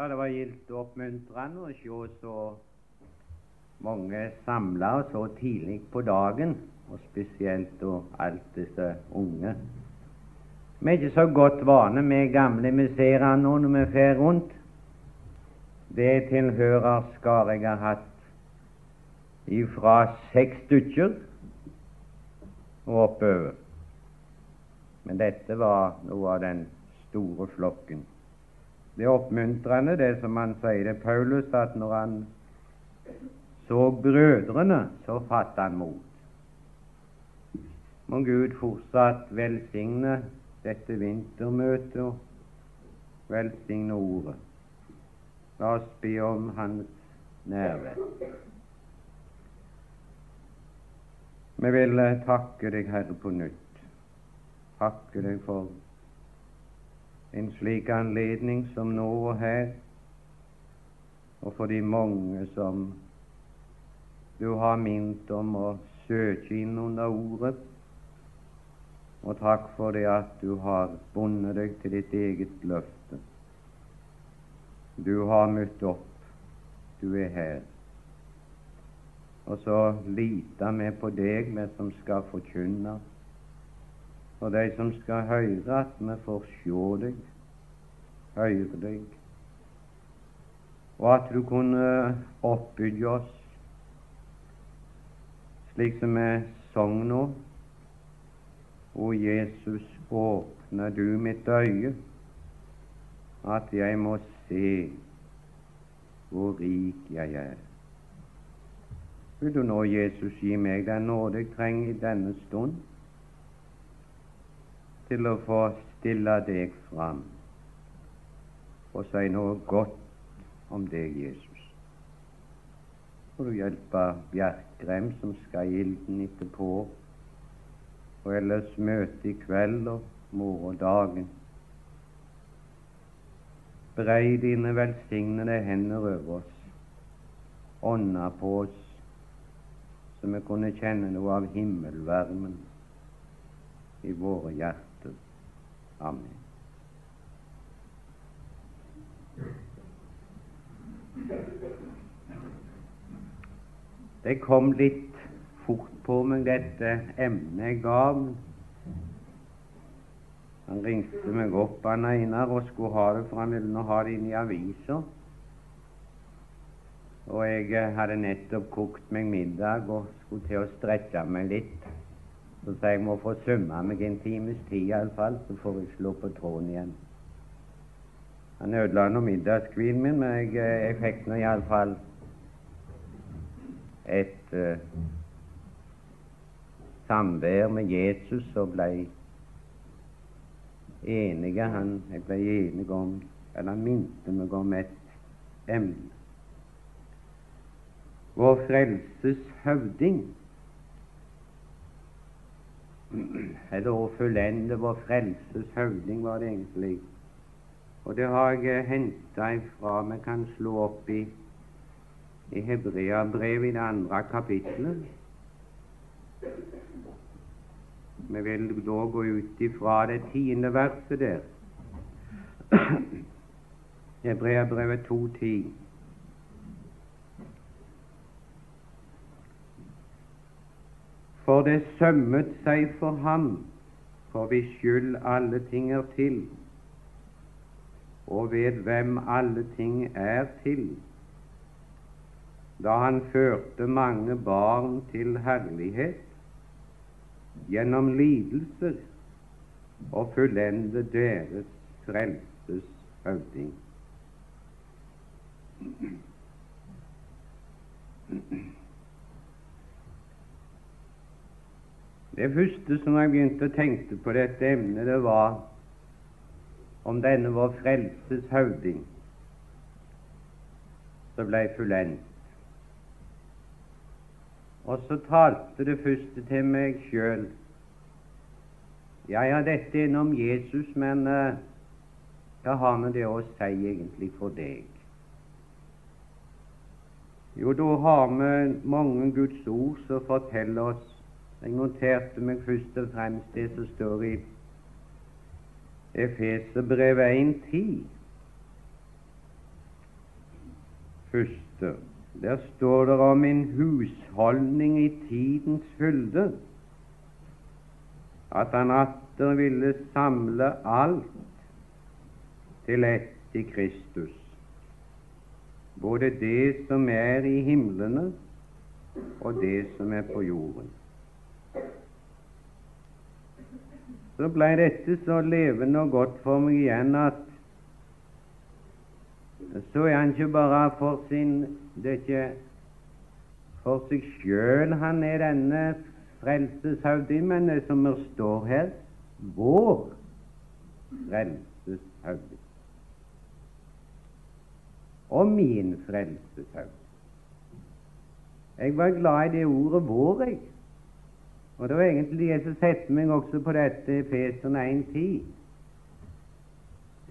Ja, det var gildt oppmuntrende å se så mange samla så tidlig på dagen, og spesielt og alt disse unge. Vi er ikke så godt vane med gamle vi ser nå når vi fer rundt. Det tilhørerskar jeg har hatt ifra seks stykker og oppover. Men dette var noe av den store flokken. Det er oppmuntrende, det som han sier til Paulus, at når han så brødrene, så fattet han mot. Må Gud fortsatt velsigne dette vintermøtet og velsigne ordet. La oss be om Hans nærvær. Vi vil takke deg, Herre, på nytt. Takke deg for en slik anledning som nå og her, og for de mange som du har minnet om å søke inn under ordet. Og takk for det at du har bundet deg til ditt eget løfte. Du har møtt opp. Du er her. Og så liter vi på deg, vi som skal forkynne og de som skal høre, at vi får se deg, deg, og at du kunne oppbygge oss slik som vi sang nå. O Jesus, åpne du mitt øye, at jeg må se hvor rik jeg er. Vil du nå, Jesus, gi meg den nåde jeg trenger i denne stund? til å få stille deg fram og si noe godt om deg, Jesus. Får du hjelpe Bjerkrem, som skal i ilden etterpå, og ellers møte i kveld og morgendagen. Brei dine velsignede hender over oss, ånda på oss, så vi kunne kjenne noe av himmelvarmen i våre hjerter. Amen. Det kom litt fort på meg, dette emnet jeg gav. Han ringte meg opp han Einar og skulle ha det, for han ville nå ha det inn i avisa. Og jeg hadde nettopp kokt meg middag og skulle til å strekke meg litt. Så sa jeg må få summe meg en times tid iallfall, så får jeg slå på tråden igjen. Han ødela nå middagskvinen min, men jeg, eh, jeg fikk nå iallfall et uh, samvær med Jesus og ble enige. Han, jeg ble enig om Eller han minte meg om et emne. Vår frelses høvding eller å fullende vår frelses høvding, var det egentlig. Og det har jeg henta ifra Vi kan slå opp i, i Hebreabrevet i det andre kapitlet. Vi vil da gå ut ifra det tiende verset der. Hebreabrevet 2.10. For det sømmet seg for ham, for hvis skyld alle ting er til, og ved hvem alle ting er til, da han førte mange barn til herlighet gjennom lidelser og fullende deres frelses høvding. Det første som jeg begynte å tenke på dette emnet, det var om denne vår frelses høvding som ble fullendt. Og så talte det første til meg sjøl. Ja, ja, dette er innom Jesus, men uh, hva har vi det å si egentlig for deg? Jo, da har vi mange Guds ord som forteller oss jeg noterte meg først og fremst det som står i Efeserbrevet 1.10. første der står det om en husholdning i tidens fylde, at han atter ville samle alt til ett i Kristus, både det som er i himlene, og det som er på jorden. Så blei dette så levende og godt for meg igjen at så er han ikke bare for sin Det er ikke for seg sjøl han er denne frelseshøvding, men det som det står her vår frelseshøvding. Og min frelseshøvding. Jeg var glad i det ordet 'vår', jeg. Og det var egentlig det som satte meg også på dette Feson 1.10.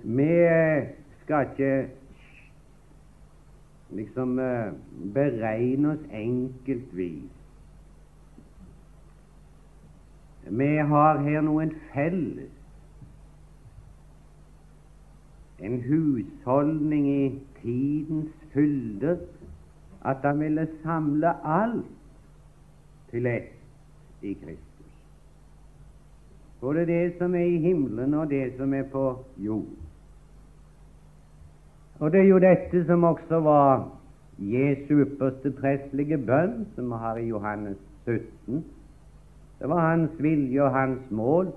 Vi skal ikke liksom uh, beregne oss enkeltvis. Vi har her noen felles. En husholdning i tidens fylde. At han ville samle alt til ett i Kristus. Både det som er i himmelen, og det som er på jord. Og det er jo dette som også var Jesu ypperste prestlige bønn, som vi har i Johannes 17. Det var hans vilje og hans mål.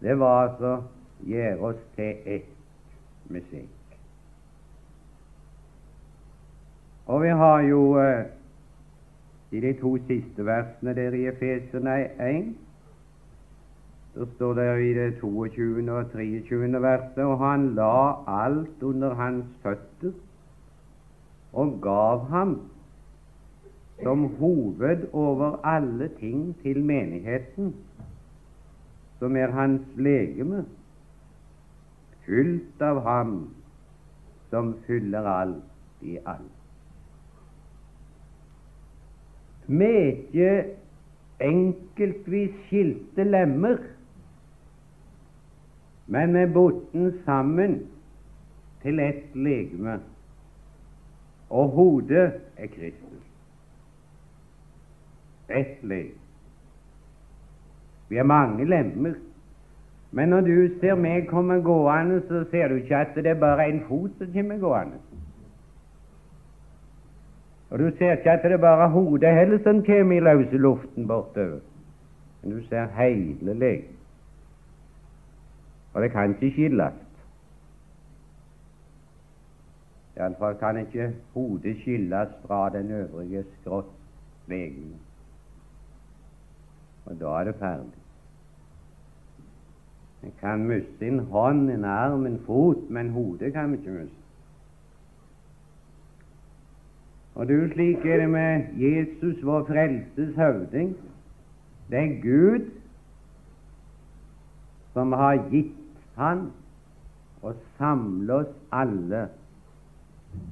Det var altså gjøre oss til ett med seg. Og vi har jo eh, i de to siste versene der i Efeserne 1 så står det i det 22. og 23. verset og han la alt under hans føtter og gav ham som hoved over alle ting til menigheten, som er hans legeme, fylt av ham som fyller alt i alt. Ikke enkeltvis skilte lemmer men med botten sammen til ett legeme, og hodet er Kristus. Ett legeme. Vi er mange lemmer, men når du ser meg komme gående, så ser du ikke at det er bare en fot som kommer gående. Og du ser ikke at det er bare hodet heller som kommer i løse luften bortover, men du ser hele legemet. Og det kan ikke skilles. Iallfall kan ikke hodet skilles fra den øvrige skrått skrottlegeme. Og da er det ferdig. En kan miste en hånd, en arm, en fot, men hodet kan vi ikke miste. Og du, slik er det med Jesus, vår frelses høvding. Det er Gud som har gitt Han å samle oss alle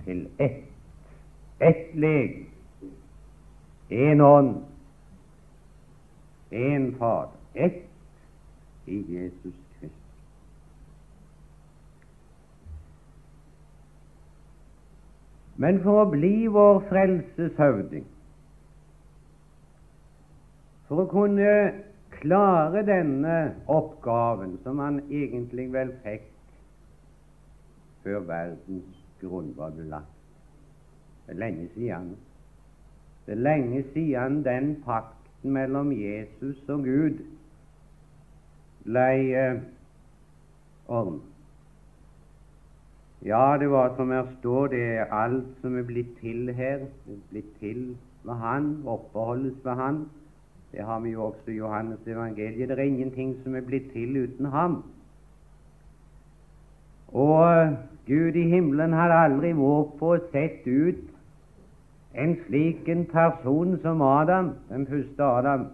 til ett, ett leg, én ånd, én Far. ett i Jesus Kristus. Men for å bli vår frelses høvding, for å kunne klare denne oppgaven, som han egentlig vel fikk før verdens grunnvoll ble lagt. Det er lenge siden. Det er lenge siden den pakten mellom Jesus og Gud ble eh, ordnet. Ja, det var som her står, det er alt som er blitt til her, er blitt til med Han, oppholdes ved Han. Det har vi jo også i Johannes evangeliet. Det er ingenting som er blitt til uten ham. Og Gud i himmelen hadde aldri vært på å sette ut en slik en person som Adam, den første Adam,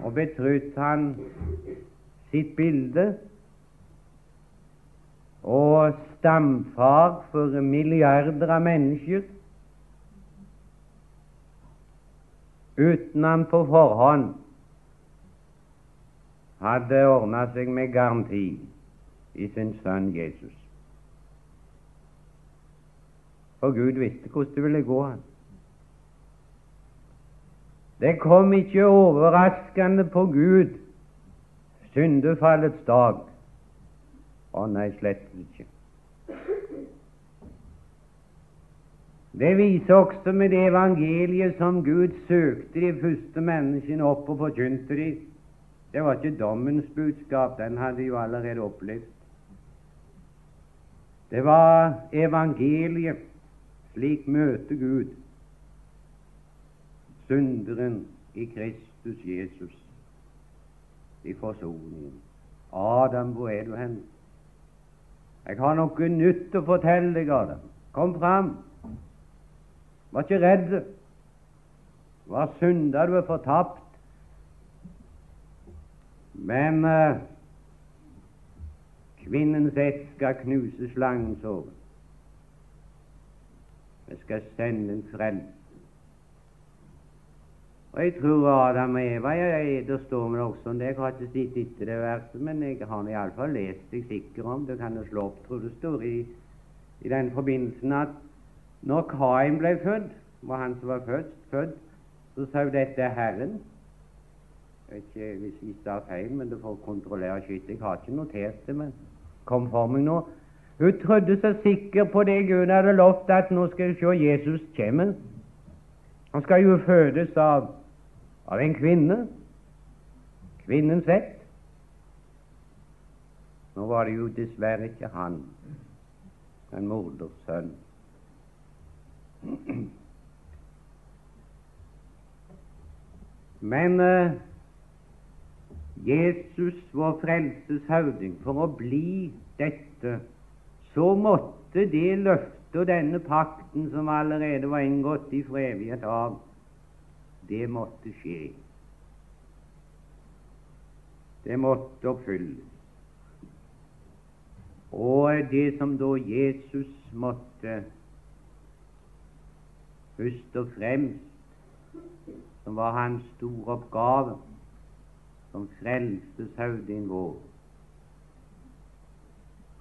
og betrodd han sitt bilde og stamfar for milliarder av mennesker uten han på forhånd hadde ordna seg med garanti i sin sønn Jesus. For Gud visste hvordan det ville gå. han. Det kom ikke overraskende på Gud syndefallets dag. Å nei, slett ikke. Det viser også med det evangeliet som Gud søkte de første menneskene opp og forkynte dem. Det var ikke dommens budskap, den hadde de jo allerede opplevd. Det var evangeliet. Slik møter Gud synderen i Kristus Jesus i forsoningen. Adam, hvor er du hen? Jeg har noe nytt å fortelle deg, Adam. Kom fram. Var ikke redd. Var synda, du er fortapt. Men uh, kvinnens ett skal knuse slangens hode. Jeg skal sende en frelse. Og jeg tror Adam og Eva jeg, Det står vi også om det. Jeg har ikke sett etter det verset, men jeg har iallfall lest deg sikker om det. kan jo slå opp, tror det står i, i den forbindelsen at når Kain ble født, var han som var født, født så sa hun dette er Herren. Jeg vet ikke hvis jeg sa feil, men du får kontrollere skytt. Jeg har ikke notert det, men kom for meg nå. Hun trodde seg sikker på det Gud hadde lovt, at nå skal hun se Jesus kommer. Han skal jo fødes av, av en kvinne. Kvinnens ett. Nå var det jo dessverre ikke han, en morders sønn. Men uh, Jesus, vår frelses høvding, for å bli dette, så måtte det løftet og denne pakten som allerede var inngått i evighet av, det måtte skje. Det måtte oppfylles. Og det som da Jesus måtte først og fremst som var hans store oppgave som frelste høvding vår.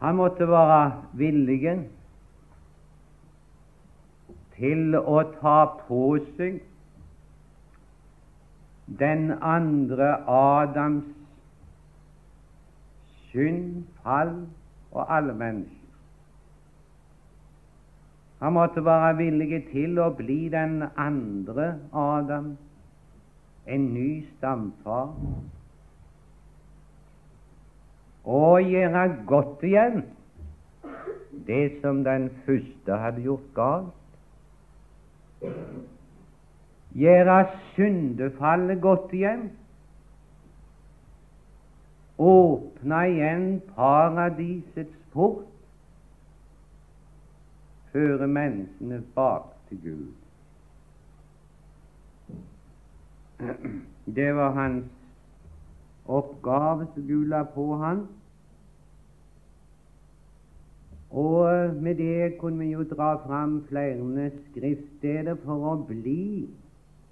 Han måtte være villig til å ta på seg den andre Adams synd, fall og alle mennesker. Han måtte være villig til å bli den andre Adam, en ny stamfar, og gjøre godt igjen det som den første hadde gjort galt. Gjøre syndefallet godt igjen. Åpne igjen paradisets port. Føre menneskene bak til Gud. Det var hans oppgave som Gud la på han. Og med det kunne vi jo dra fram flere skriftsteder for å bli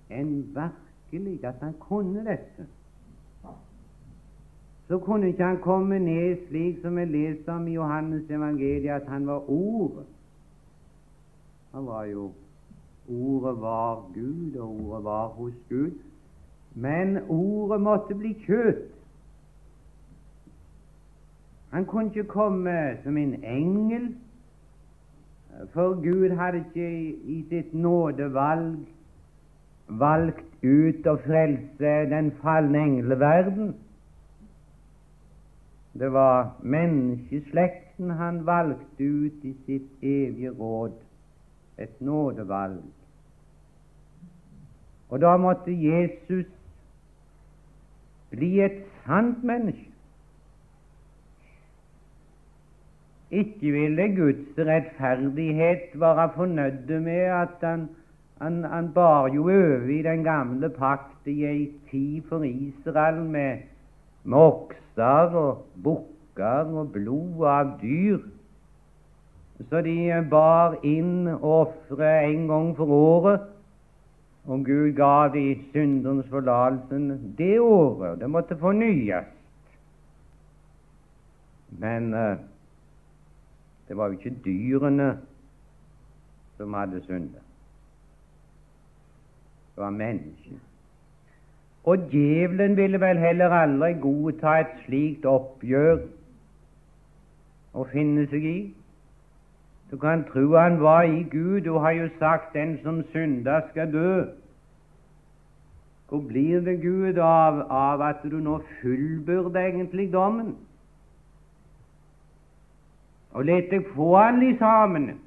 en virkelig at han kunne dette. Så kunne ikke han komme ned slik som vi leser om i Johannes evangeliet, at han var Ordet. Han var jo Ordet var Gud, og Ordet var hos Gud. Men Ordet måtte bli kjøtt. Han kunne ikke komme som en engel, for Gud hadde ikke i sitt nådevalg valgt ut å frelse den falne engleverden. Det var menneskeslekten han valgte ut i sitt evige råd, et nådevalg. Og da måtte Jesus bli et sant menneske. Ikke ville Guds rettferdighet være fornøyd med at han, han, han bar jo over i den gamle pakt i ei tid for Israel med, med okser og bukker og blod av dyr. Så de bar inn ofre en gang for året, og Gud ga de syndernes forlatelse det året. Det måtte fornyes. Men uh, det var jo ikke dyrene som hadde syndet. Det var mennesket. Og djevelen ville vel heller aldri godta et slikt oppgjør å finne seg i. Du kan tro han var i Gud, og har jo sagt 'den som synder, skal dø'. Hvor blir det, Gud, av, av at du nå fullbyrder egentlig dommen? Og let deg få alle sammen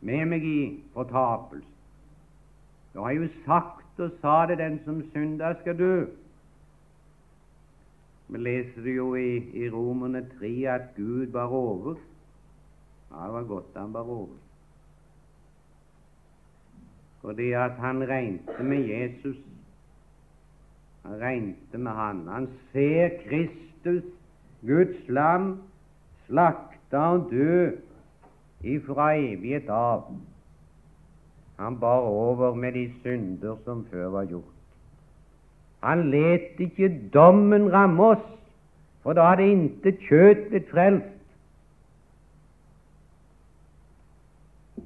med meg i fortapelse. Du har jo sagt og sa det, den som synder, skal dø. Vi leser det jo i, i Romerne 3 at Gud var over. Ja, det var godt han var over. Fordi at han regnte med Jesus. Han regnte med han. Han ser Kristus, Guds lam, slakta og dø ifra evighet av. Han bar over med de synder som før var gjort. Han let ikke dommen ramme oss, for da hadde intet kjøtt blitt frelst.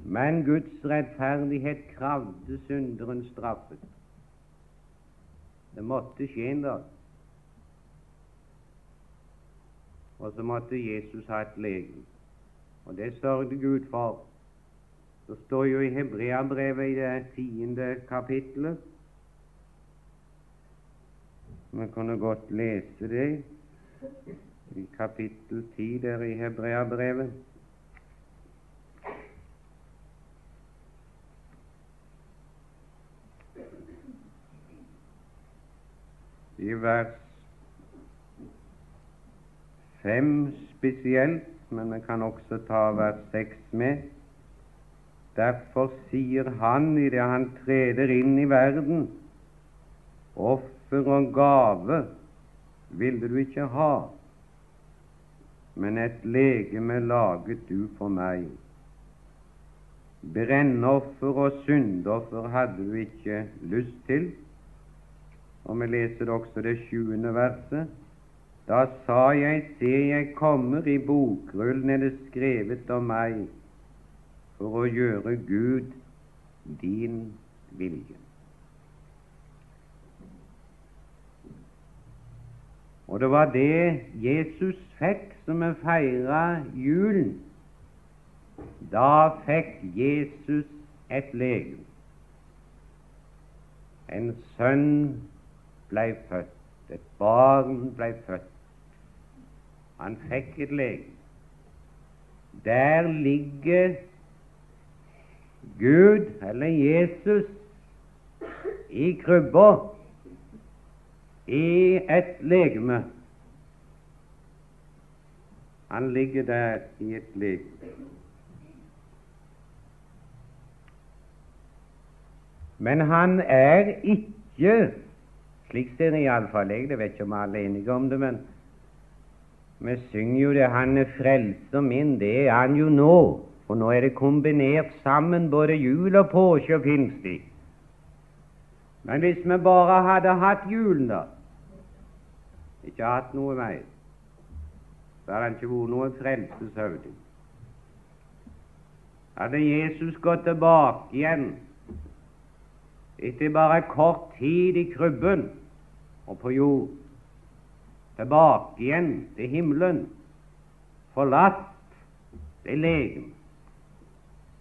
Men Guds rettferdighet kravde synderen straffet. Det måtte skje en dag. Og så måtte Jesus ha et legeme. Og det sørget Gud for. Det står jo i Hebreabrevet i det tiende kapittelet Vi kunne godt lese det i kapittel ti der i Hebreabrevet. I vers fem spesielt, men vi kan også ta vers seks med. Derfor sier han idet han treder inn i verden, offer og gave ville du ikke ha, men et legeme laget du for meg. Brennoffer og syndoffer hadde du ikke lyst til. Og vi leser også det sjuende verset. Da sa jeg, se, jeg kommer, i bokrullen er det skrevet om meg, for å gjøre Gud din vilje. Og det var det Jesus fikk som vi feira julen. Da fikk Jesus et legem. En sønn blei født, et barn blei født. Han fikk et legem. Der ligger Gud, eller Jesus, i krybba i et legeme. Han ligger der i et legeme. Men han er ikke, slik ser iallfall jeg, det vet ikke om alle er enige om det, men vi synger jo det 'Han er frelser min'. Det er han jo nå. For nå er det kombinert sammen, både jul og påske og pinsetid. Men hvis vi bare hadde hatt julen, da, ikke hatt noe mer, så hadde han ikke vært noen frelseshøvding. Hadde Jesus gått tilbake igjen etter bare kort tid i krybben og på jord, tilbake igjen til himmelen, forlatt det legem,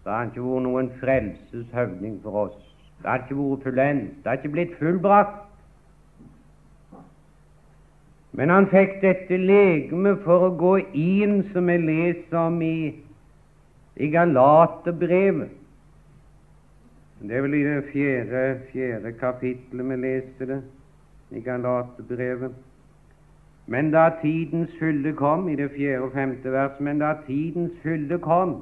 så har ikke vært noen frelseshøvding for oss. Det har ikke vært fullendt, det har ikke blitt fullbrakt. Men han fikk dette legemet for å gå inn, som jeg leser om i, i Galaterbrevet. Det er vel i det fjerde, fjerde kapittelet vi leste det, i Galaterbrevet. Men da tidens fylde kom, i det fjerde og femte vers, men da tidens fylde kom,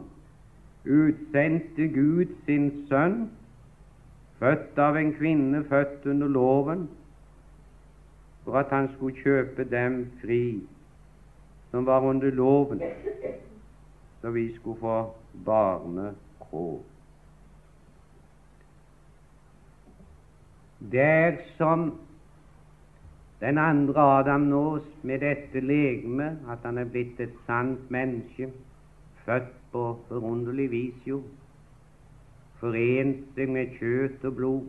utsendte Gud sin sønn, født av en kvinne, født under loven, for at han skulle kjøpe dem fri som var under loven, så vi skulle få barnekår. Der som den andre Adam nås med dette legeme, at han er blitt et sant menneske, født på forunderlig vis, jo. forente med kjøtt og blod,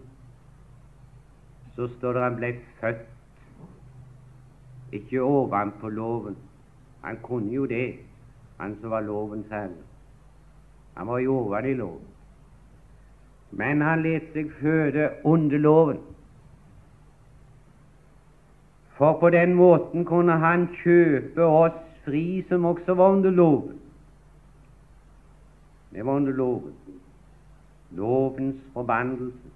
så står det han ble født ikke ovenpå loven. Han kunne jo det, han som var lovens herre. Han var jo oven i loven. Men han lot seg føde under loven. For på den måten kunne han kjøpe oss fri som også var under loven. Det var under loven. Lovens forbannelse.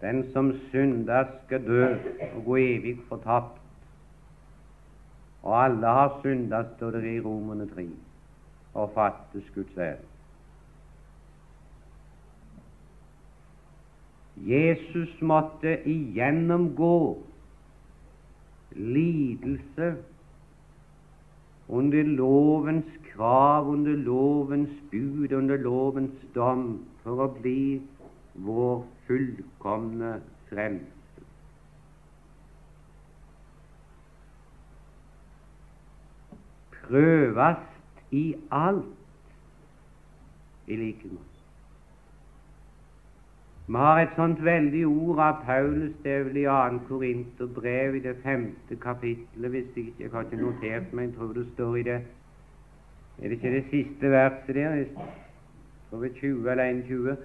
Den som synder, skal dø og gå evig fortapt. Og alle har synda, står det i Romerne 3, og fattes Guds ære. Jesus måtte igjennomgå lidelse under lovens krav, under lovens bud, under lovens dom, for å bli vår fullkomne frelse. Prøvast i alt i like måte. Vi har et sånt veldig ord av Paulus, det er vel i 2. Korinterbrev, i det femte kapittelet, hvis jeg ikke jeg har ikke notert meg, jeg tror det står i det Er det ikke det siste verset der? Jeg tror det er 20 eller 21.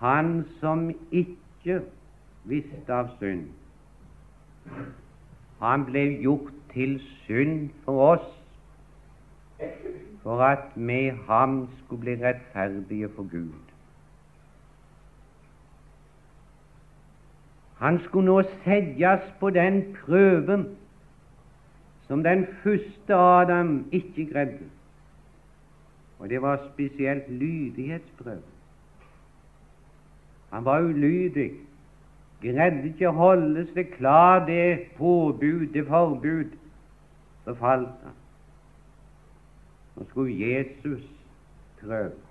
Han som ikke visste av synd, han ble gjort til synd for oss, for at med ham skulle bli rettferdige for Gud. Han skulle nå settes på den prøven som den første Adam ikke greide. Og det var spesielt lydighetsprøven. Han var ulydig, greide ikke å holde seg klar det påbud, det forbud. Så falt han. Nå skulle Jesus prøves.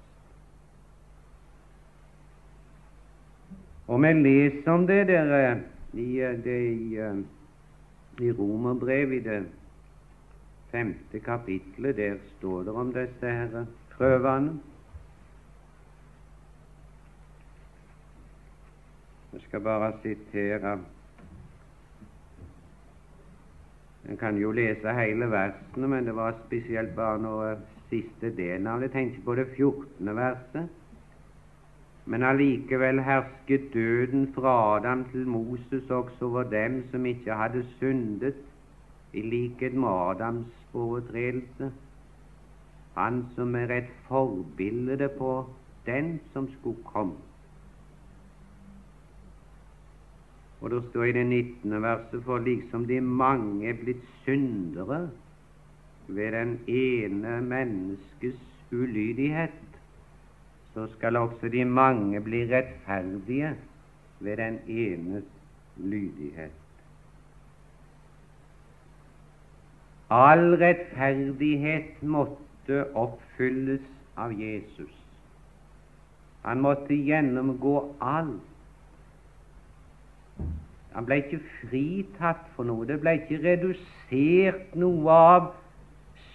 Og vi leser om det der eh, i, eh, i, eh, i Romerbrevet, i det femte kapitlet. Der står det om disse her prøvene. Jeg skal bare sitere En kan jo lese hele versene, men det var spesielt bare noe siste delen av det. Jeg tenkte på det 14. verset. Men allikevel hersket døden fra Adam til Moses også over dem som ikke hadde syndet, i likhet med Adams overtredelse, han som er et forbilde på den som skulle komme. Og det står i det 19. verset for liksom de mange er blitt syndere ved den ene menneskes ulydighet, så skal også de mange bli rettferdige ved den enes lydighet. All rettferdighet måtte oppfylles av Jesus. Han måtte gjennomgå alt. Han ble ikke fritatt for noe. Det ble ikke redusert noe av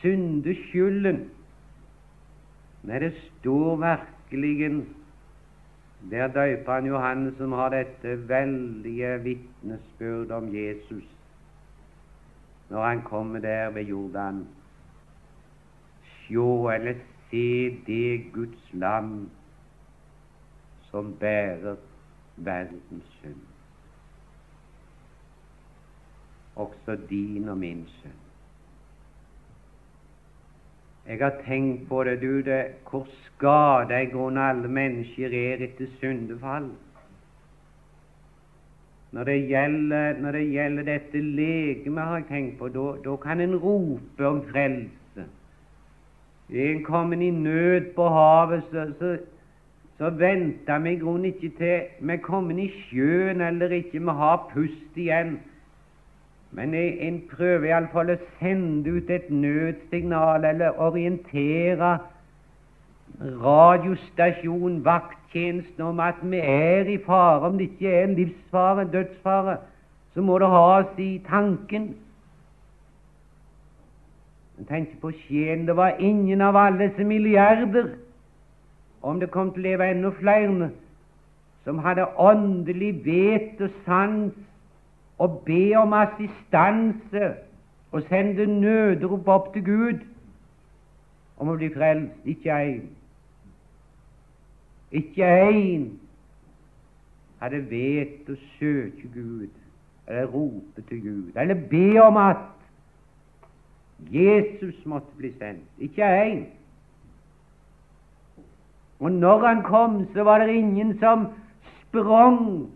syndeskylden. Nei, det står virkelig virkelig Der døperen Johannes som har dette veldige vitnesbyrd om Jesus når han kommer der ved Jordan. Sjå eller se det Guds lam som bærer verdens synd. Også din og min synd. Jeg har tenkt på det, du, det, hvor skada i grunnen alle mennesker er etter syndefall. Når det gjelder, når det gjelder dette legemet, har jeg tenkt på, da kan en rope om frelse. Er en kommet i nød på havet, så, så, så venter vi i grunnen ikke til vi er kommet i sjøen eller ikke vi har pust igjen. Men en prøver iallfall å sende ut et nødsignal eller orientere radiostasjon, vakttjenesten, om at vi er i fare. Om det ikke er en livsfare, en dødsfare, så må det ha oss i tanken. Jeg tenker på sjelen. Det var ingen av alle disse milliarder om det kom til å leve enda flere som hadde åndelig vet og sans og be om assistanse og sende nødrop opp til Gud om å bli frelst. Ikke én. Ikke én hadde vet å søke Gud, eller rope til Gud, eller be om at Jesus måtte bli sendt. Ikke én. Og når han kom, så var det ingen som sprang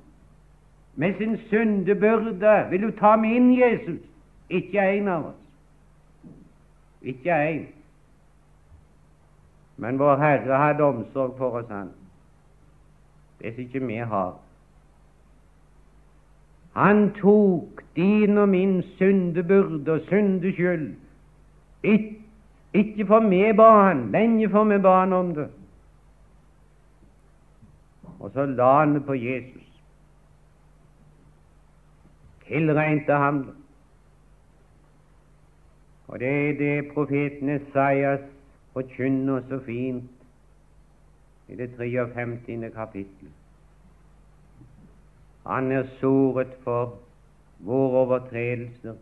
med sin syndebyrde. 'Vil du ta meg inn, Jesus?' Ikke en av oss. Ikke en. Men vår Herre hadde omsorg for oss, han. Det som ikke vi har. Han tok din og min syndebyrde og syndeskyld. Ik ikke for meg ba han, lenge for meg ba han om det. Og så la han det på Jesus. Tilregnte ham det. Og det er det profeten Esaias forkynner så fint i det 53. kapittel. Han er såret for våre overtredelser,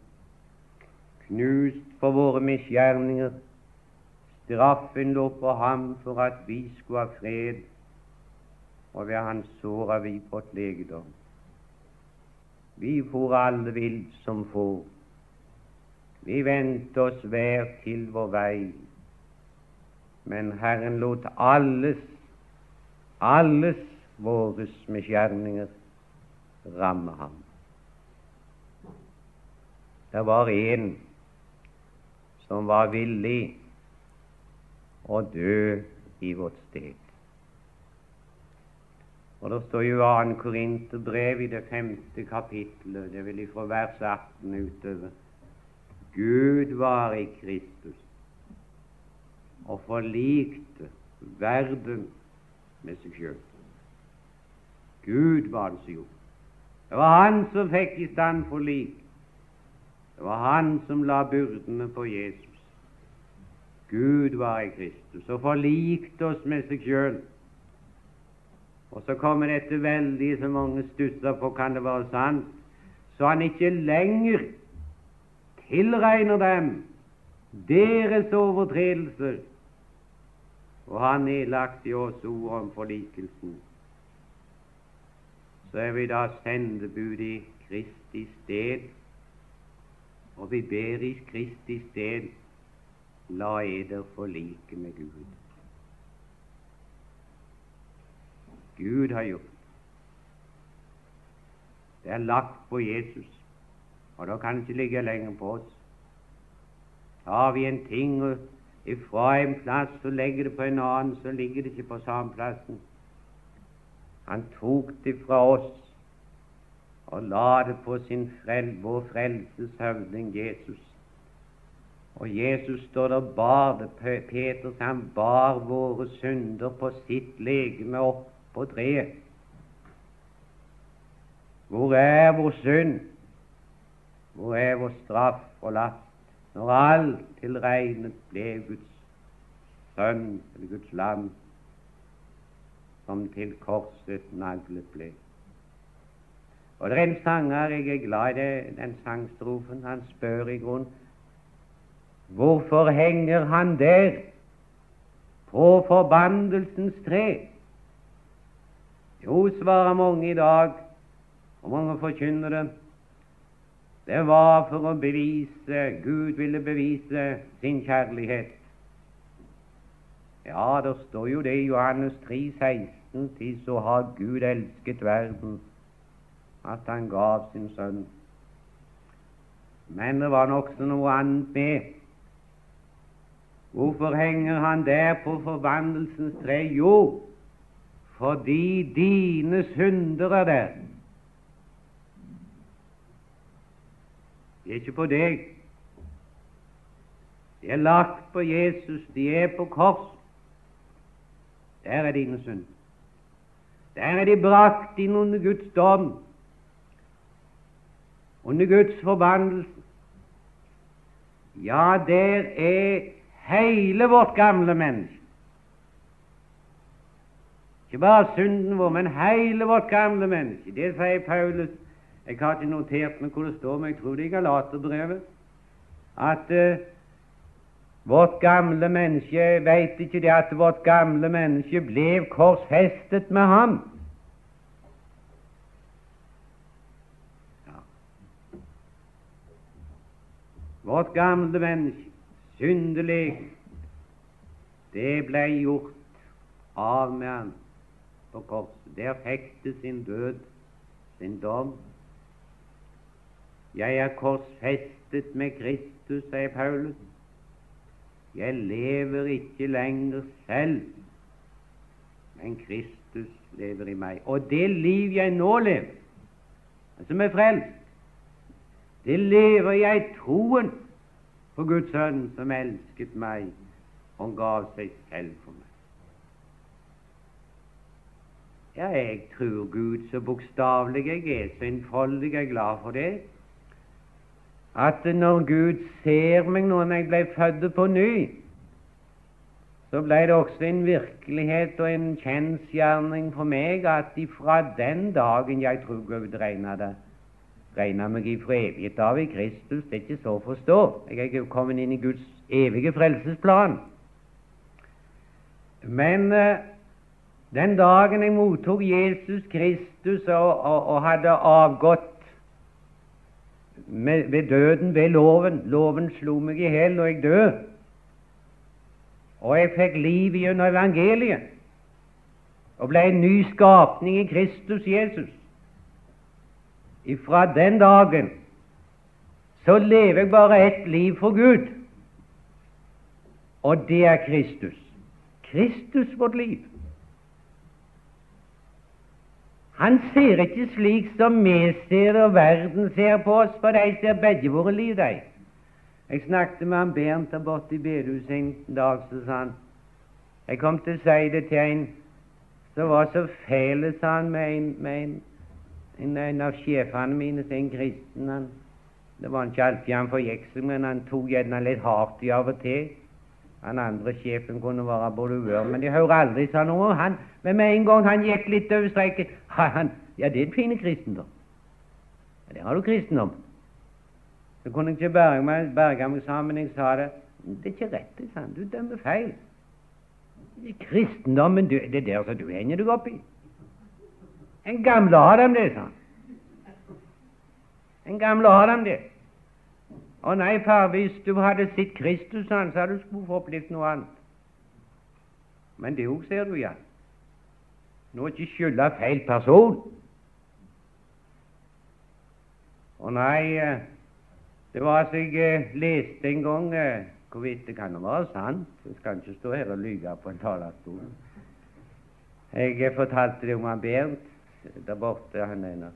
knust for våre misgjerninger. Straffen lå på ham for at vi skulle ha fred, og ved hans sår har vi fått legedom. Vi for alle vill som får. Vi vendte oss hver til vår vei, men Herren lot alles, alles våres misgjerninger ramme ham. Det var en som var villig å dø i vårt sted. Og Det står jo 2. Korinterbrev i det femte kapittelet, det vil fra vers 18 utover. Gud var i Kristus og forlikte verden med seg sjøl. Gud var det som gjorde. Det var Han som fikk i stand forlik. Det var Han som la byrdene på Jesus. Gud var i Kristus og forlikte oss med seg sjøl. Og så kommer dette veldige som mange stusser på kan det være sant, så han ikke lenger tilregner dem deres overtredelser, og har nedlagt i oss ord om forlikelsen. Så er vi da sendebud i Kristi sted, og vi ber i Kristi sted la eder forlike med Gud. Gud har gjort. Det er lagt på Jesus, og da kan det ikke ligge lenger på oss. Tar vi en ting ifra en plass og legger det på en annen, så ligger det ikke på samme plassen. Han tok det fra oss og la det på sin frel, vår frelses høvding Jesus. Og Jesus står der bar det, Peter han bar våre synder på sitt legeme opp på treet. Hvor er vår synd? Hvor er vår straff og last? Når alt tilregnet ble Guds sønn, eller Guds land, som til korset naglet ble. Og Det er en sanger, jeg er glad i det, den sangstrofen. Han spør i grunn hvorfor henger han der på forbannelsens tre? Jo, svarer mange i dag, og mange forkynner det. Det var for å bevise Gud ville bevise sin kjærlighet. Ja, det står jo det i Johannes 3, 16, til så har Gud elsket verden, at han gav sin sønn. Men det var nokså noe annet med. Hvorfor henger han der på forvandelsens tre? Jo, fordi dine synder er der. De er ikke på deg. De er lagt på Jesus, de er på kors. Der er dine synder. Der er de brakt inn under Guds dom, under Guds forbannelse. Ja, der er hele vårt gamle menneske Ikke bare synden vår, men hele vårt gamle menneske. Det sier Paulus. Jeg har ikke notert meg hvor det står, men jeg tror det er i Galaterbrevet. At uh, vårt gamle menneske Veit ikke det at vårt gamle menneske ble korsfestet med ham? Ja. Vårt gamle menneske, syndelig, det ble gjort av med ham på korset. Der det sin død, sin dom. Jeg er korsfestet med Kristus, sier Paulus. Jeg lever ikke lenger selv, men Kristus lever i meg. Og det liv jeg nå lever, som er frelst, det lever jeg i troen på Guds Sønn, som elsket meg og gav seg selv for meg. Ja, jeg tror Gud så bokstavelig jeg er, så innfoldig er glad for det, at når Gud ser meg nå når jeg ble født på ny, så ble det også en virkelighet og en kjensgjerning for meg at ifra den dagen jeg tror Gud regna det regna meg ifra evighet av i Kristus, det er ikke så å forstå. Jeg er ikke kommet inn i Guds evige frelsesplan. Men uh, den dagen jeg mottok Jesus Kristus og, og, og hadde avgått med, ved døden, ved loven Loven slo meg i hjel, og jeg døde. Og jeg fikk liv gjennom evangeliet og ble en ny skapning i Kristus Jesus. Ifra den dagen så lever jeg bare ett liv for Gud, og det er Kristus. Kristus vårt liv. Han ser ikke slik som vi ser og verden ser på oss, for de ser begge våre liv, de. Jeg snakket med han Bernt der borte i bedehuset en dag, så sa han Jeg kom til å si det til en som var så fæl, sa han, med en, med en, en, en av sjefene mine, en kristen. Han, det var ikke alltid han forgikk seg, men han tok gjerne litt hardt i av og til. Han andre sjefen kunne være både uvør, men de hører aldri sa noe om han. Men med en gang han gikk litt over streken han, Ja, det er en fin kristendom. Ja, der har du kristendom. Så kunne jeg ikke berge meg, berge meg sammen. Jeg sa det. Det er ikke rett, sa han. Du dømmer feil. Kristendommen du, det er der som du henger deg opp i. En gamle dem det, sa han. En gamle dem det. Å nei, far, hvis du hadde sett Kristus, han, så hadde du skulle få opplevd noe annet. Men det òg ser du, ja. Nå ikke skylde feil person. Å nei, eh, det var så jeg eh, leste en gang eh, Hvorvidt det kan være sant. Jeg skal ikke stå her og lyve på en talerstol. Jeg fortalte det om han Bernt der borte, han er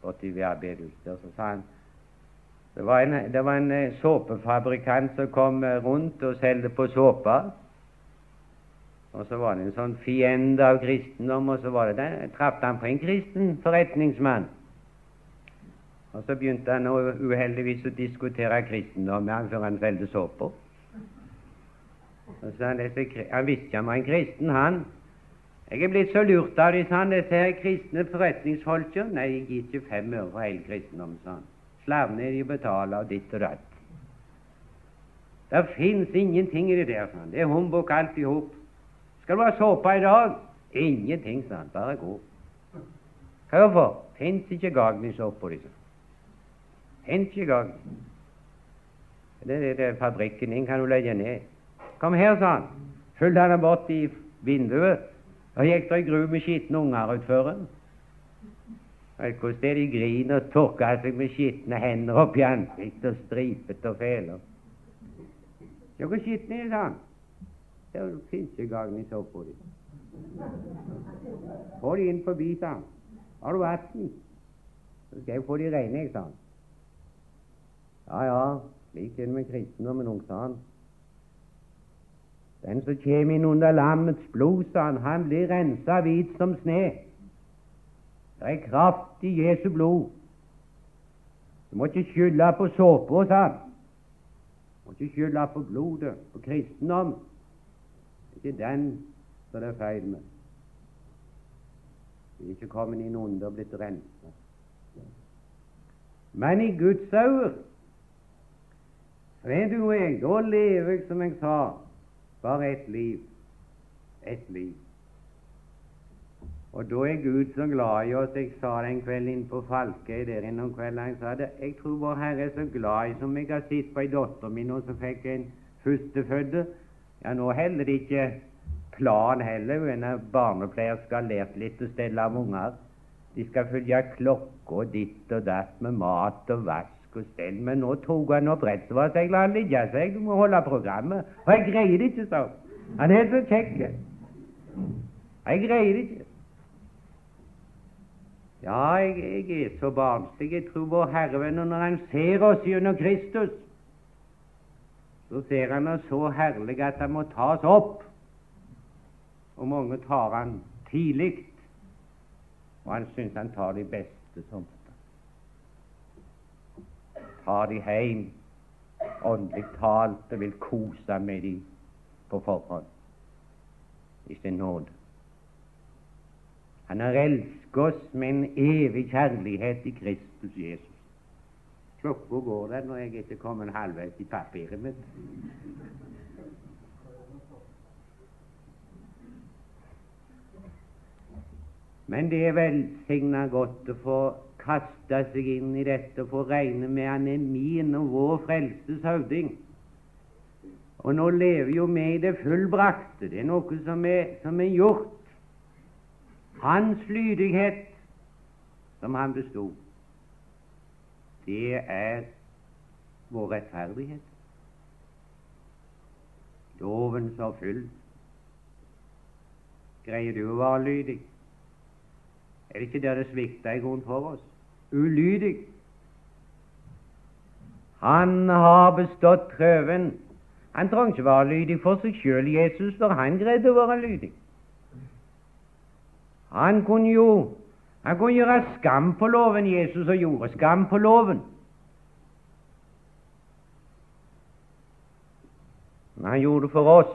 borte i bedehuset. Så sa han det var en, det var en eh, såpefabrikant som kom eh, rundt og solgte på såpe. Og så var det en sånn fiende av kristendom, og så var det den, traff han på en kristen forretningsmann. Og så begynte han uheldigvis å diskutere kristendom med han før han solgte såper. Han, han visste han var en kristen, han. Jeg er blitt så lurt av de, sa han, disse her kristne forretningsfolka. Nei, jeg gir ikke fem øre for hele kristendommen, sa han slavene de betaler ditt og datt. Det fins ingenting i det der. Sånn. Det er humbug alt i hop. Skal du ha såpe i dag? Ingenting, sa han. Bare gå. Hvorfor? Fins ikke gagn liksom. Fins ikke gagning. Det er det fabrikken din kan du legge ned. Kom her, sa han. Fulgte han bort i vinduet. Og gikk det i gru med skitne unger utfor. Vet hvordan de griner og tørker seg med skitne hender i ansiktet og stripet og fæler. Se hvor skitne er, han. Det fins ikke gagn i såpa di. Få de inn forbi, sa han. Har du vann? Så skal jeg få de rene, jeg, sa han. Ja, ja, slik er det med kristendommen òg, sa han. Den som kommer inn under lammets blod, sa han, han blir rensa hvit som sne. Det er kraft i Jesu blod. Du må ikke skylde på såpa, sa han. Du må ikke skylde på blodet, på kristendom. Det er ikke den som det er feil med. Vi er ikke kommet inn under og blitt renset. Men i Guds øyne Vet du jeg, da lever jeg, som jeg sa, bare ett liv. Ett liv. Og da er Gud så glad i oss. Jeg sa det en kveld inn på Falkøy der inne om kvelden. Jeg sa det, jeg tror vår Herre er så glad i som jeg har sett på ei datter mi nå som fikk en førstefødte. Ja, nå heller det ikke plan heller. En barnepleier skal ha lært litt å stelle av unger. De skal følge klokka ditt og datt med mat og vask og stell. Men nå tok han opp rett, så jeg la han ligge seg. Du må holde programmet. Og jeg greier det ikke sånn. Han er så kjekk. Jeg greier det ikke. Ja, jeg, jeg er så barnslig. Jeg tror vår Herrevenn, når Han ser oss gjennom Kristus, så ser Han oss så herlig at Han må tas opp. Og mange tar Han tidlig, og Han syns Han tar de beste som Tar de hjem, åndelig talt, og vil kose med de på forhånd i sin nåde. Han har elsket oss med en evig kjærlighet i Kristus Jesus. Klokka går der når jeg ikke kommer halvveis i papiret mitt. Men det er velsigna godt å få kaste seg inn i dette og få regne med han er min og vår frelses høvding. Og nå lever jo vi i det fullbrakte. Det er noe som er, som er gjort. Hans lydighet, som han bestod, det er vår rettferdighet. Loven så full. Greier du å være lydig? Er det ikke der det svikter i grunn for oss? Ulydig. Han har bestått prøven. Han trengte ikke være lydig for seg sjøl, Jesus, for han greide å være lydig. Han kunne jo han kunne gjøre skam på loven, Jesus, og gjorde skam på loven. Men han gjorde det for oss.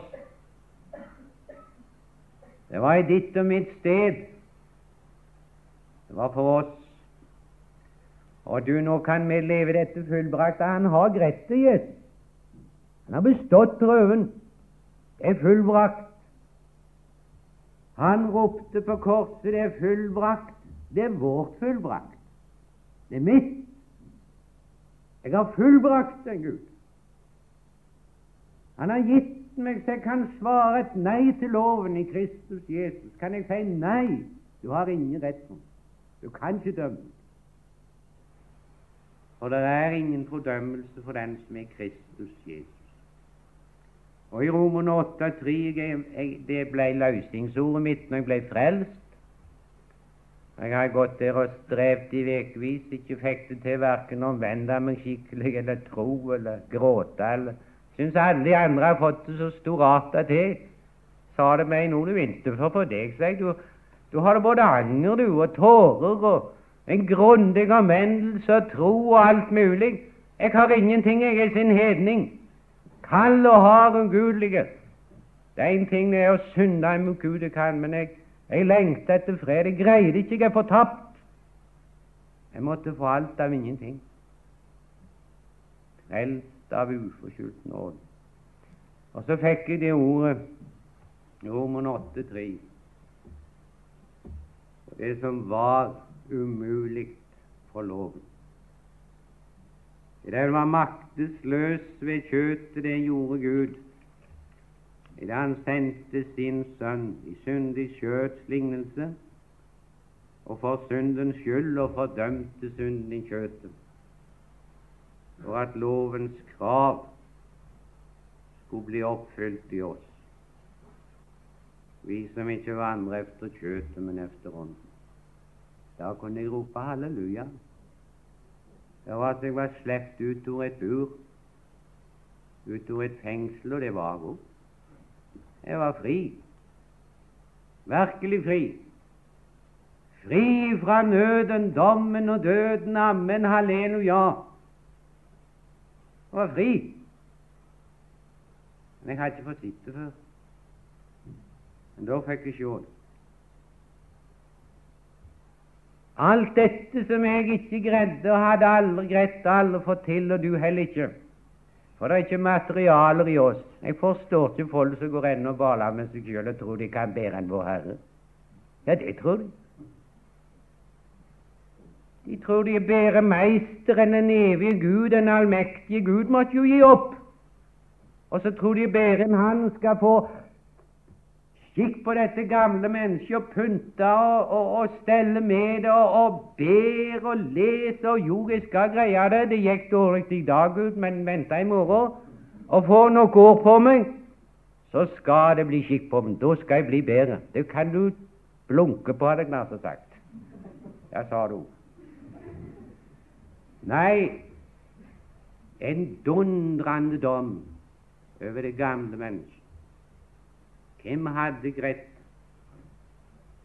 Det var i ditt og mitt sted. Det var for oss. Og du, nå kan vi leve dette fullbrakt. Han har greit det, Jesus. Han har bestått prøven. Det er fullbrakt. Han ropte på korset 'Det er fullbrakt'. Det er vårt fullbrakt. Det er mitt. Jeg har fullbrakt den, Gud. Han har gitt meg så jeg kan svare et nei til loven i Kristus Jesus. Kan jeg si nei? Du har ingen rett på Du kan ikke dømme. For det er ingen fordømmelse for den som er Kristus Jesus. Og i Romerne 8,3 det ble løsningsordet mitt når jeg ble frelst. Jeg har gått der og strevd i ukevis, ikke fikk det til verken å omvende meg skikkelig eller tro eller gråte. eller Syns alle de andre har fått det så storarta til. Sa det meg noe du ikke for på deg, sa jeg. Du, du har det både anger du, og tårer og en grundig omvendelse og tro og alt mulig. Jeg har ingenting, jeg er sin hedning kald og hard og ugudelige. Det er én ting det er å synde imot Gud, jeg kan, men jeg, jeg lengter etter fred. Jeg greide ikke, jeg er fortapt. Jeg måtte få alt av ingenting. Frelst av uforskyldt nåde. Og så fikk jeg det ordet Roman 8,3. Det som var umulig for loven. Det var maktesløs ved kjøtet, det gjorde Gud. Idet han sendte sin sønn i syndig kjøts lignelse, og for syndens skyld og fordømte synden i kjøtet, for at lovens krav skulle bli oppfylt i oss, vi som ikke vandrer efter kjøtet, men efter ånden. Da kunne jeg rope halleluja. Det var at jeg var sluppet ut av et bur, ut av et fengsel, og det var godt. Jeg var fri. Virkelig fri. Fri fra nøden, dommen og døden. Amen, halleluja. Jeg var fri. Men jeg hadde ikke fått sitte før. Men da fikk jeg se det. Alt dette som jeg ikke greide og hadde aldri greid og aldri fått til, og du heller ikke. For det er ikke materialer i oss. Jeg forstår ikke folk som går ennå og baler med seg sjøl og tror de kan bedre enn vår Herre. Ja, det tror de. De tror de er bedre meister enn den evige Gud, den allmektige Gud måtte jo gi opp. Og så tror de bedre enn Han skal få skikk på dette gamle mennesket og pynte og, og, og stelle med det og, og ber og leser og Jo, jeg skal greie det. Det gikk dårlig i dag, ut, men venta i morgen. Og får noen år på meg, så skal det bli skikk på meg. Da skal jeg bli bedre. Det kan du blunke på, hadde jeg nær sagt. Ja, sa du. Nei, en dundrende dom over det gamle mennesket. Hvem hadde greit?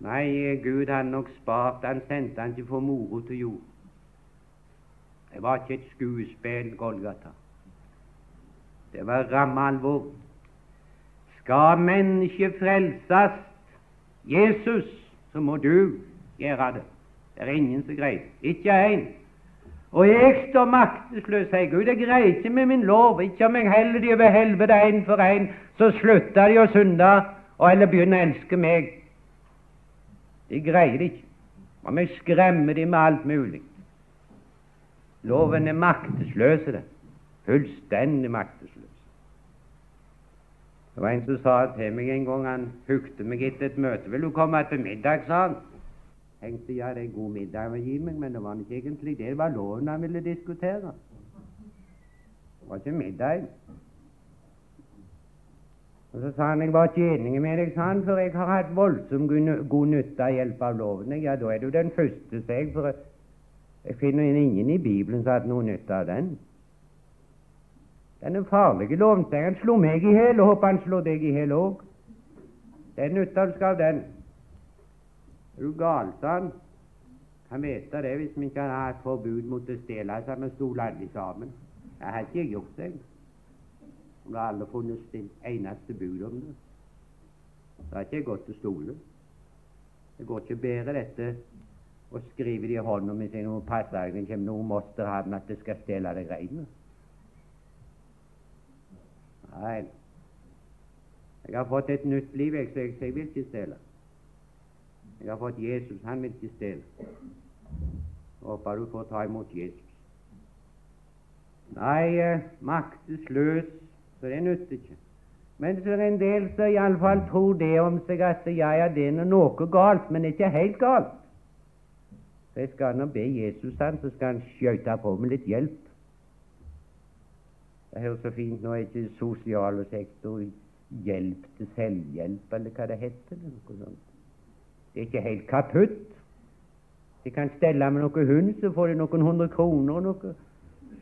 Nei, Gud hadde nok spart Han sendte han ikke for moro til jord. Det var ikke et skuespill, Golgata. Det var ramme alvor. Skal mennesket frelses, Jesus, så må du gjøre det. Det er ingen som greier Ikke én. Og jeg står maktesløs, sier Gud. Jeg greier ikke med min lov. Ikke om jeg heller de over helvete én for én, så slutter de å synde og eller begynner å elske meg. De greier det ikke. Om jeg skremmer dem med alt mulig. Loven er maktesløs. Fullstendig maktesløs. Det var en som sa til meg en gang, han hukte meg etter et møte. 'Vil du komme til middag?' sa han tenkte ja, det er en god middag å gi meg, men det var ikke egentlig det. Det var loven han ville diskutere. Det var ikke middag. Og Så sa han jeg var ikke enig med deg, sa han, for jeg har hatt voldsomt god nytte av hjelp av loven. Ja, da er du den første, sa jeg, for jeg finner ingen i Bibelen som har hatt noe nytte av den. Den er farlige loven, sa slo meg i hjel, og håper han slår deg i hjel òg. Den nytta du skal av den. Er du gal, sa han. Kan vite det hvis vi ikke har et forbud mot å stjele, så med stolt alle sammen. Jeg har ikke gjort det. Om har alle funnet det eneste bud om det. Det har ikke gått til stole. Det går ikke bedre dette å skrive det i hånda mi til noen passer det kommer noen moster ha at det skal stjele det greiene. Nei, jeg har fått et nytt liv, jeg, jeg, så jeg vil ikke stjele. Jeg har fått Jesus. Han vil ikke stjele. Håper du får ta imot Jesus. Nei, eh, maktesløs, så det nytter ikke. Men så er en del som iallfall tror det om seg at ja, ja, det er noe galt, men er ikke helt galt. Så jeg skal nå be Jesus, han, så skal han skjøte på med litt hjelp. Det høres så fint nå, er ikke sosiale sektor hjelp til selvhjelp, eller hva det heter. noe sånt. Det er ikke helt kaputt. De kan stelle med noen hund, så får de noen hundre kroner. Noe.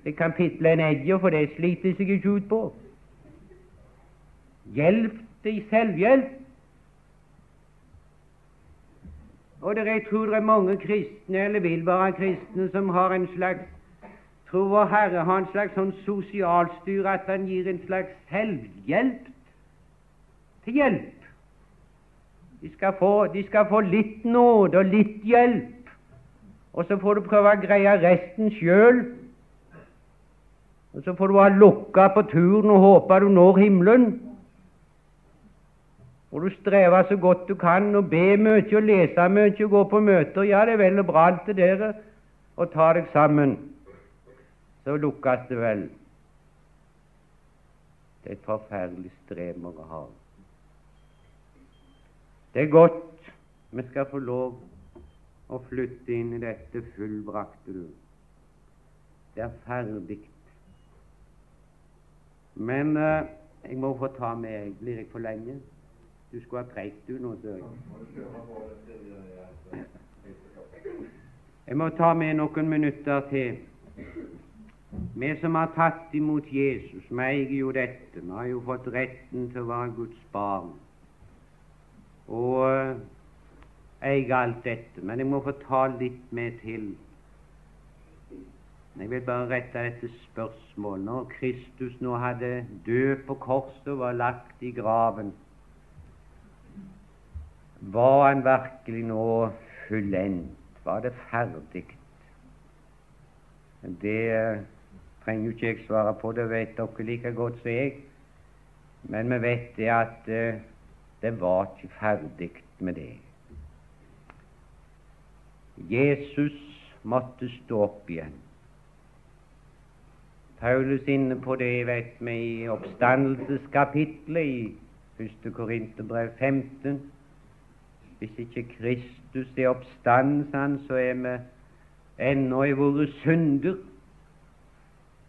De kan pitle en edger, for det sliter seg ikke ut på. Hjelp til selvhjelp. Og det jeg tror det er mange kristne, eller vil være kristne, som har en slags tro vår Herre har en slags sånn sosialstyre at han gir en slags selvhjelp til hjelp. De skal, få, de skal få litt nåde og litt hjelp, og så får du prøve å greie resten sjøl. Og så får du ha lukka på turen og håpe du når himmelen. Og du strever så godt du kan og be mye og lese mye og gå på møter. Ja, det er vel og bra alt det der, og ta deg sammen. Så lukkes det vel. Det er et forferdelig strev mange har. Det er godt vi skal få lov å flytte inn i dette fullbrakte du. Det er ferdig. Men eh, jeg må få ta med Blir jeg for lenge? Du skulle ha preik, du nå, søren. Jeg må ta med noen minutter til. Vi som har tatt imot Jesus, vi eier jo dette. Vi har jo fått retten til å være Guds barn og eh, eie alt dette. Men jeg må få ta litt med til. Jeg vil bare rette dette spørsmålet. Når Kristus nå hadde død på korset og var lagt i graven, var han virkelig nå fullendt? var det ferdig. Det eh, trenger jo ikke jeg svare på, det vet dere like godt som jeg. Men vi vet det at uh, det var ikke ferdig med det. Jesus måtte stå opp igjen. Paulus inne på det vet vi i oppstandelseskapitlet i 1. Korinterbrev 15. Hvis ikke Kristus er oppstandelsen, så er vi ennå i våre synder.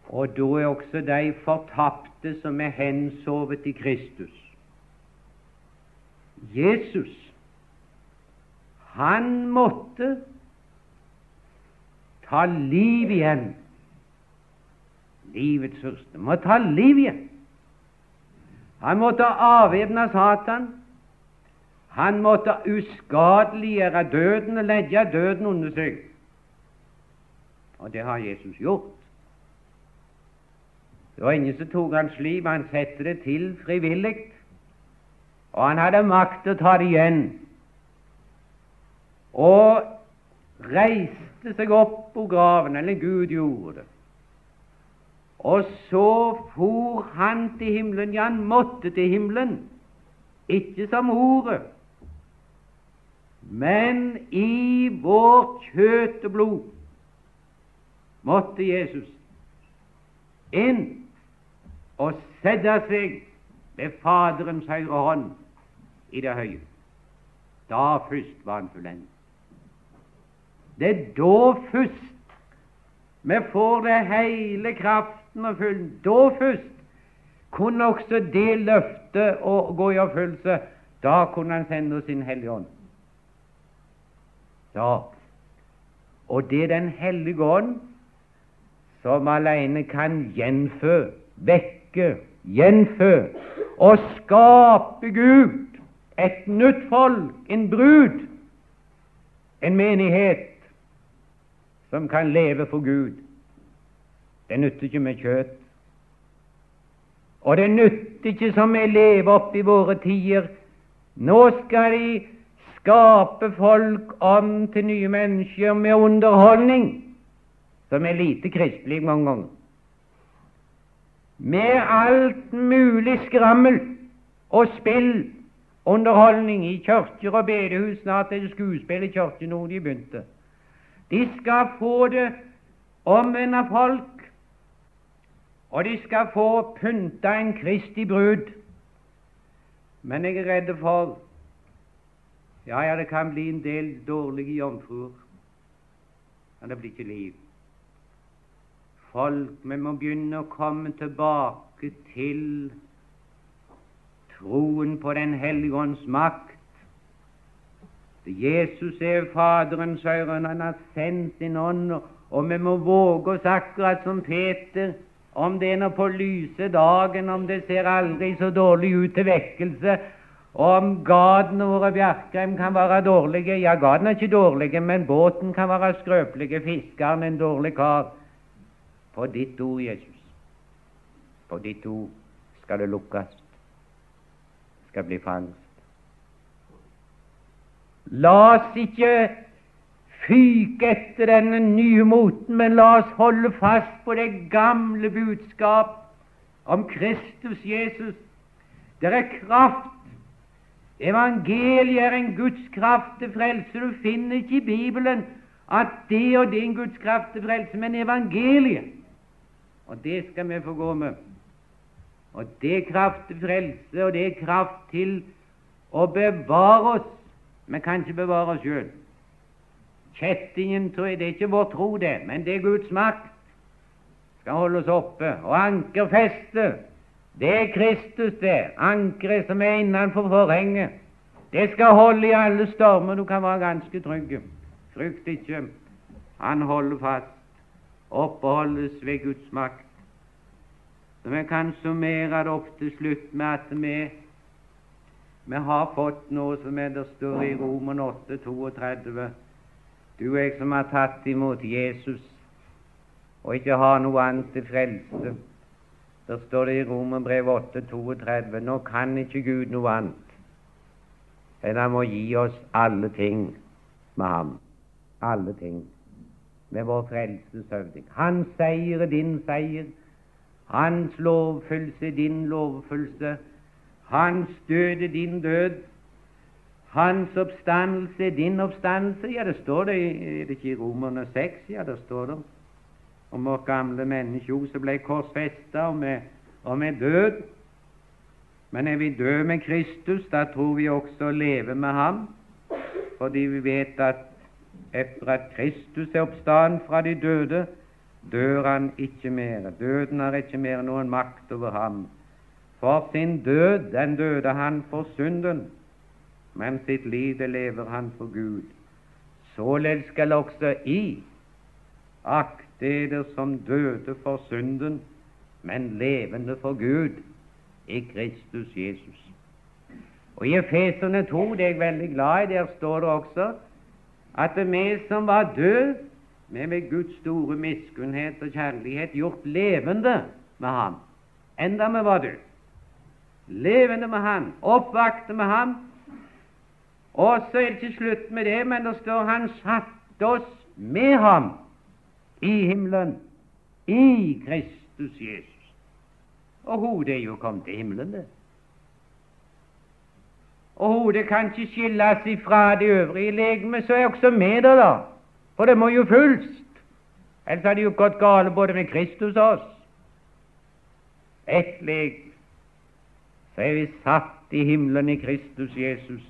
Og da er også de fortapte som er hensovet i Kristus. Jesus, han måtte ta liv igjen. Livets første må ta liv igjen. Han måtte avvæpne Satan. Han måtte uskadeliggjøre døden og legge døden under seg. Og det har Jesus gjort. Det var ingen som tok hans liv. Han setter det til frivillig, og han hadde makt til å ta det igjen. Og reiste seg opp på graven, eller Gud gjorde det. Og så for han til himmelen. Ja, han måtte til himmelen, ikke som ordet, men i vårt kjøtt og blod måtte Jesus inn og sette seg ved Faderens høyre hånd i det høye. Da først var han fullendt. Det er da først vi får det hele kraften og fylden. Da først kunne også det løftet å gå i oppfyllelse. Da kunne han sende oss sin Hellige Ånd. Da. Og det er Den hellige ånd som alene kan gjenfø, vekke, gjenfø og skape Gud et nytt folk, en brud, en menighet som kan leve for Gud. Det nytter ikke med kjøtt. Og det nytter ikke som vi lever opp i våre tider. Nå skal de skape folk om til nye mennesker med underholdning, som er lite kristelig mange ganger med alt mulig skrammel og spill, underholdning i kirker og bedehus. Snart er det skuespill i kirken nå de begynte. De skal få det omvende folk, og de skal få pynta en Kristi brud. Men jeg er redd for ja, ja, det kan bli en del dårlige jomfruer, men det blir ikke liv folk. Vi må begynne å komme tilbake til troen på Den hellige ånds makt. Jesus er Faderens øre, han har sendt sin ånd, og vi må våge oss akkurat som Peter, om det er nå på lyse dagen, om det ser aldri så dårlig ut til vekkelse, og om gatene våre Bjerkreim kan være dårlige. Ja, gatene er ikke dårlige, men båten kan være skrøpelig, fiskeren en dårlig kar. På ditt ord, Jesus, på ditt ord skal det lukkes, skal bli fangst. La oss ikke fyke etter denne nye moten, men la oss holde fast på det gamle budskap om Kristus Jesus. Det er kraft. Evangeliet er en Guds kraft til frelse. Du finner ikke i Bibelen at det og det er en Guds kraft til frelse, men evangeliet og det skal vi få gå med. Og det er kraft til frelse, og det er kraft til å bevare oss. Vi kan ikke bevare oss sjøl. Kjettingen tror jeg, det er ikke vår tro, det, men det er Guds makt. Skal holde oss oppe. Og ankerfestet, det er Kristus, det. Ankeret som er innenfor forhenget. Det skal holde i alle stormer. Du kan være ganske trygg. Frykt ikke. Han holder fast oppholdes ved Guds makt. Så vi kan summere det opp til slutt med at vi, vi har fått noe som er der står i Roman 8, 32. Du og jeg som har tatt imot Jesus og ikke har noe annet til frelse. Der står det i Romerbrevet 8, 32. Nå kan ikke Gud noe annet enn han må gi oss alle ting med ham. alle ting med vår frelses høvding. Hans seier er din seier. Hans lovfølelse din lovfølelse. Hans død er din død. Hans oppstandelse er din oppstandelse. Ja, det står det, er det ikke i Romerne 6? Ja, det står det om vårt gamle menneske som ble korsfesta, og og med død. Men er vi døde med Kristus, da tror vi også å leve med ham, fordi vi vet at etter at Kristus er oppstanden fra de døde, dør han ikke mer. Døden har ikke mer noen makt over ham. For sin død, den døde han for synden, men sitt liv det lever han for Gud. Således skal også I akte dere som døde for synden, men levende for Gud i Kristus Jesus. Og I Efeserne 2, det er jeg veldig glad i, der står det også at vi som var døde, vi med Guds store miskunnhet og kjærlighet gjort levende med ham, enda vi var døde. Levende med ham, oppvakte med ham. Og så er det ikke slutt med det, men det står han satte oss med ham i himmelen, i Kristus Jesus. Og hodet er jo kommet til himmelen, det. Og hodet kan ikke skilles ifra det øvrige legemet, så er også med det, da. For det må jo fullst. Ellers hadde det jo gått galt både med Kristus og oss. Ett leg. Så er vi satt i himmelen i Kristus Jesus.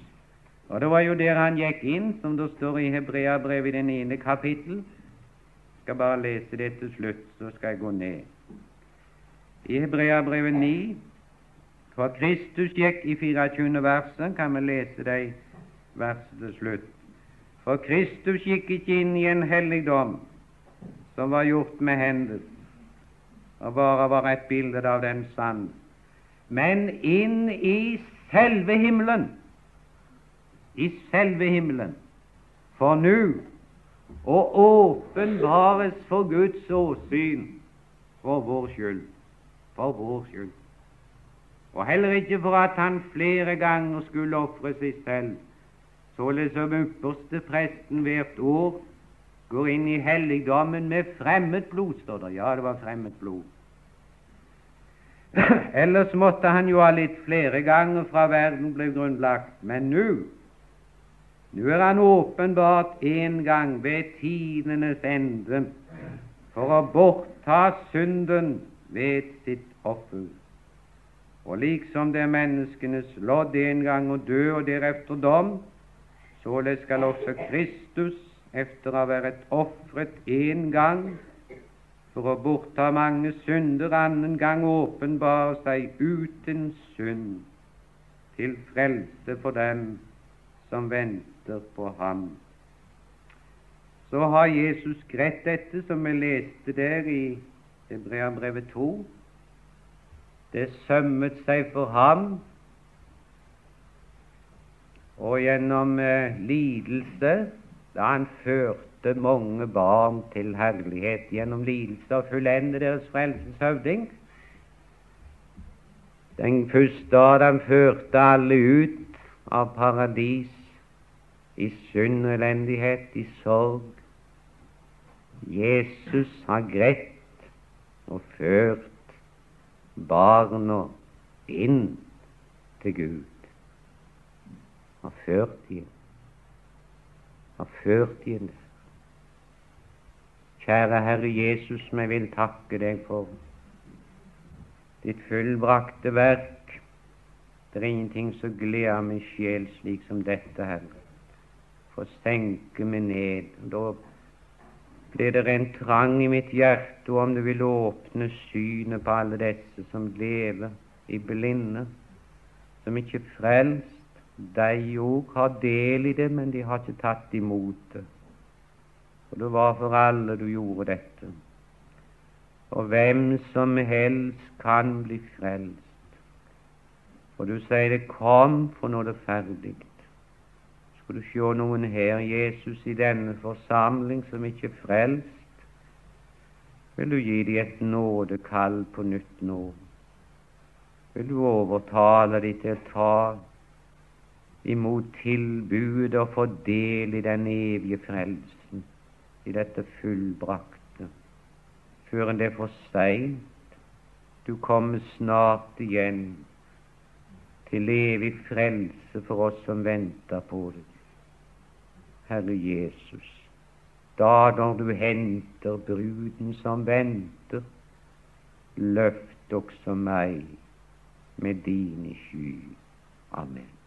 Og det var jo der han gikk inn, som det står i Hebreabrevet i den ene kapittel. Jeg skal bare lese det til slutt, så skal jeg gå ned. I Hebreabrevet 9 for Kristus gikk i 24. verset, kan vi lese de versene til slutt. For Kristus gikk ikke inn i en helligdom som var gjort med hender, og bare var et bilde av den sand, men inn i selve himmelen, i selve himmelen, for nå å åpenbares for Guds åsyn for vår skyld, for vår skyld. Og heller ikke for at han flere ganger skulle ofre seg selv, således som ypperste presten hvert år går inn i helligdommen med fremmed blod, står det. Ja, det var fremmed blod. Ellers måtte han jo ha litt flere ganger fra verden ble grunnlagt, men nå nå er han åpenbart en gang ved tidenes ende for å bortta synden ved sitt offer. Og liksom det er menneskenes lodd en gang å dø og derefter dom, således skal også Kristus, etter å ha vært ofret én gang for å bortta mange synder, annen gang åpenbare seg uten synd, til frelse for dem som venter på ham. Så har Jesus grett dette, som vi leste der i Hebreabrevet 2 det sømmet seg for ham, og gjennom eh, lidelse, da han førte mange barn til herlighet gjennom lidelse og fullende deres frelseshøvding. Den første Adam førte alle ut av paradis i synd og elendighet, i sorg. Jesus har greit og ført barna inn til Gud. Har ført dem Har ført dem der. Kjære Herre Jesus, vi vil takke deg for ditt fullbrakte verk. Det er ingenting som gleder min sjel slik som dette, Herre. For å senke meg ned. Da blir det en trang i mitt hjerte om du vil åpne synet på alle disse som lever i blinde, som ikke frelst. De òg har del i det, men de har ikke tatt imot det. Og det var for alle du gjorde dette. Og hvem som helst kan bli frelst. Og du sier det kom, for nå er det ferdig. Skal du se noen her, Jesus, i denne forsamling som ikke er frelst, vil du gi dem et nådekall på nytt nå. Vil du overtale dem til å ta imot tilbudet og få del i den evige frelsen. i dette fullbrakte, før det er for seint. Du kommer snart igjen til evig frelse for oss som venter på det. Herre Jesus, da når du henter bruden som venter, løft også meg med dine sky. Amen.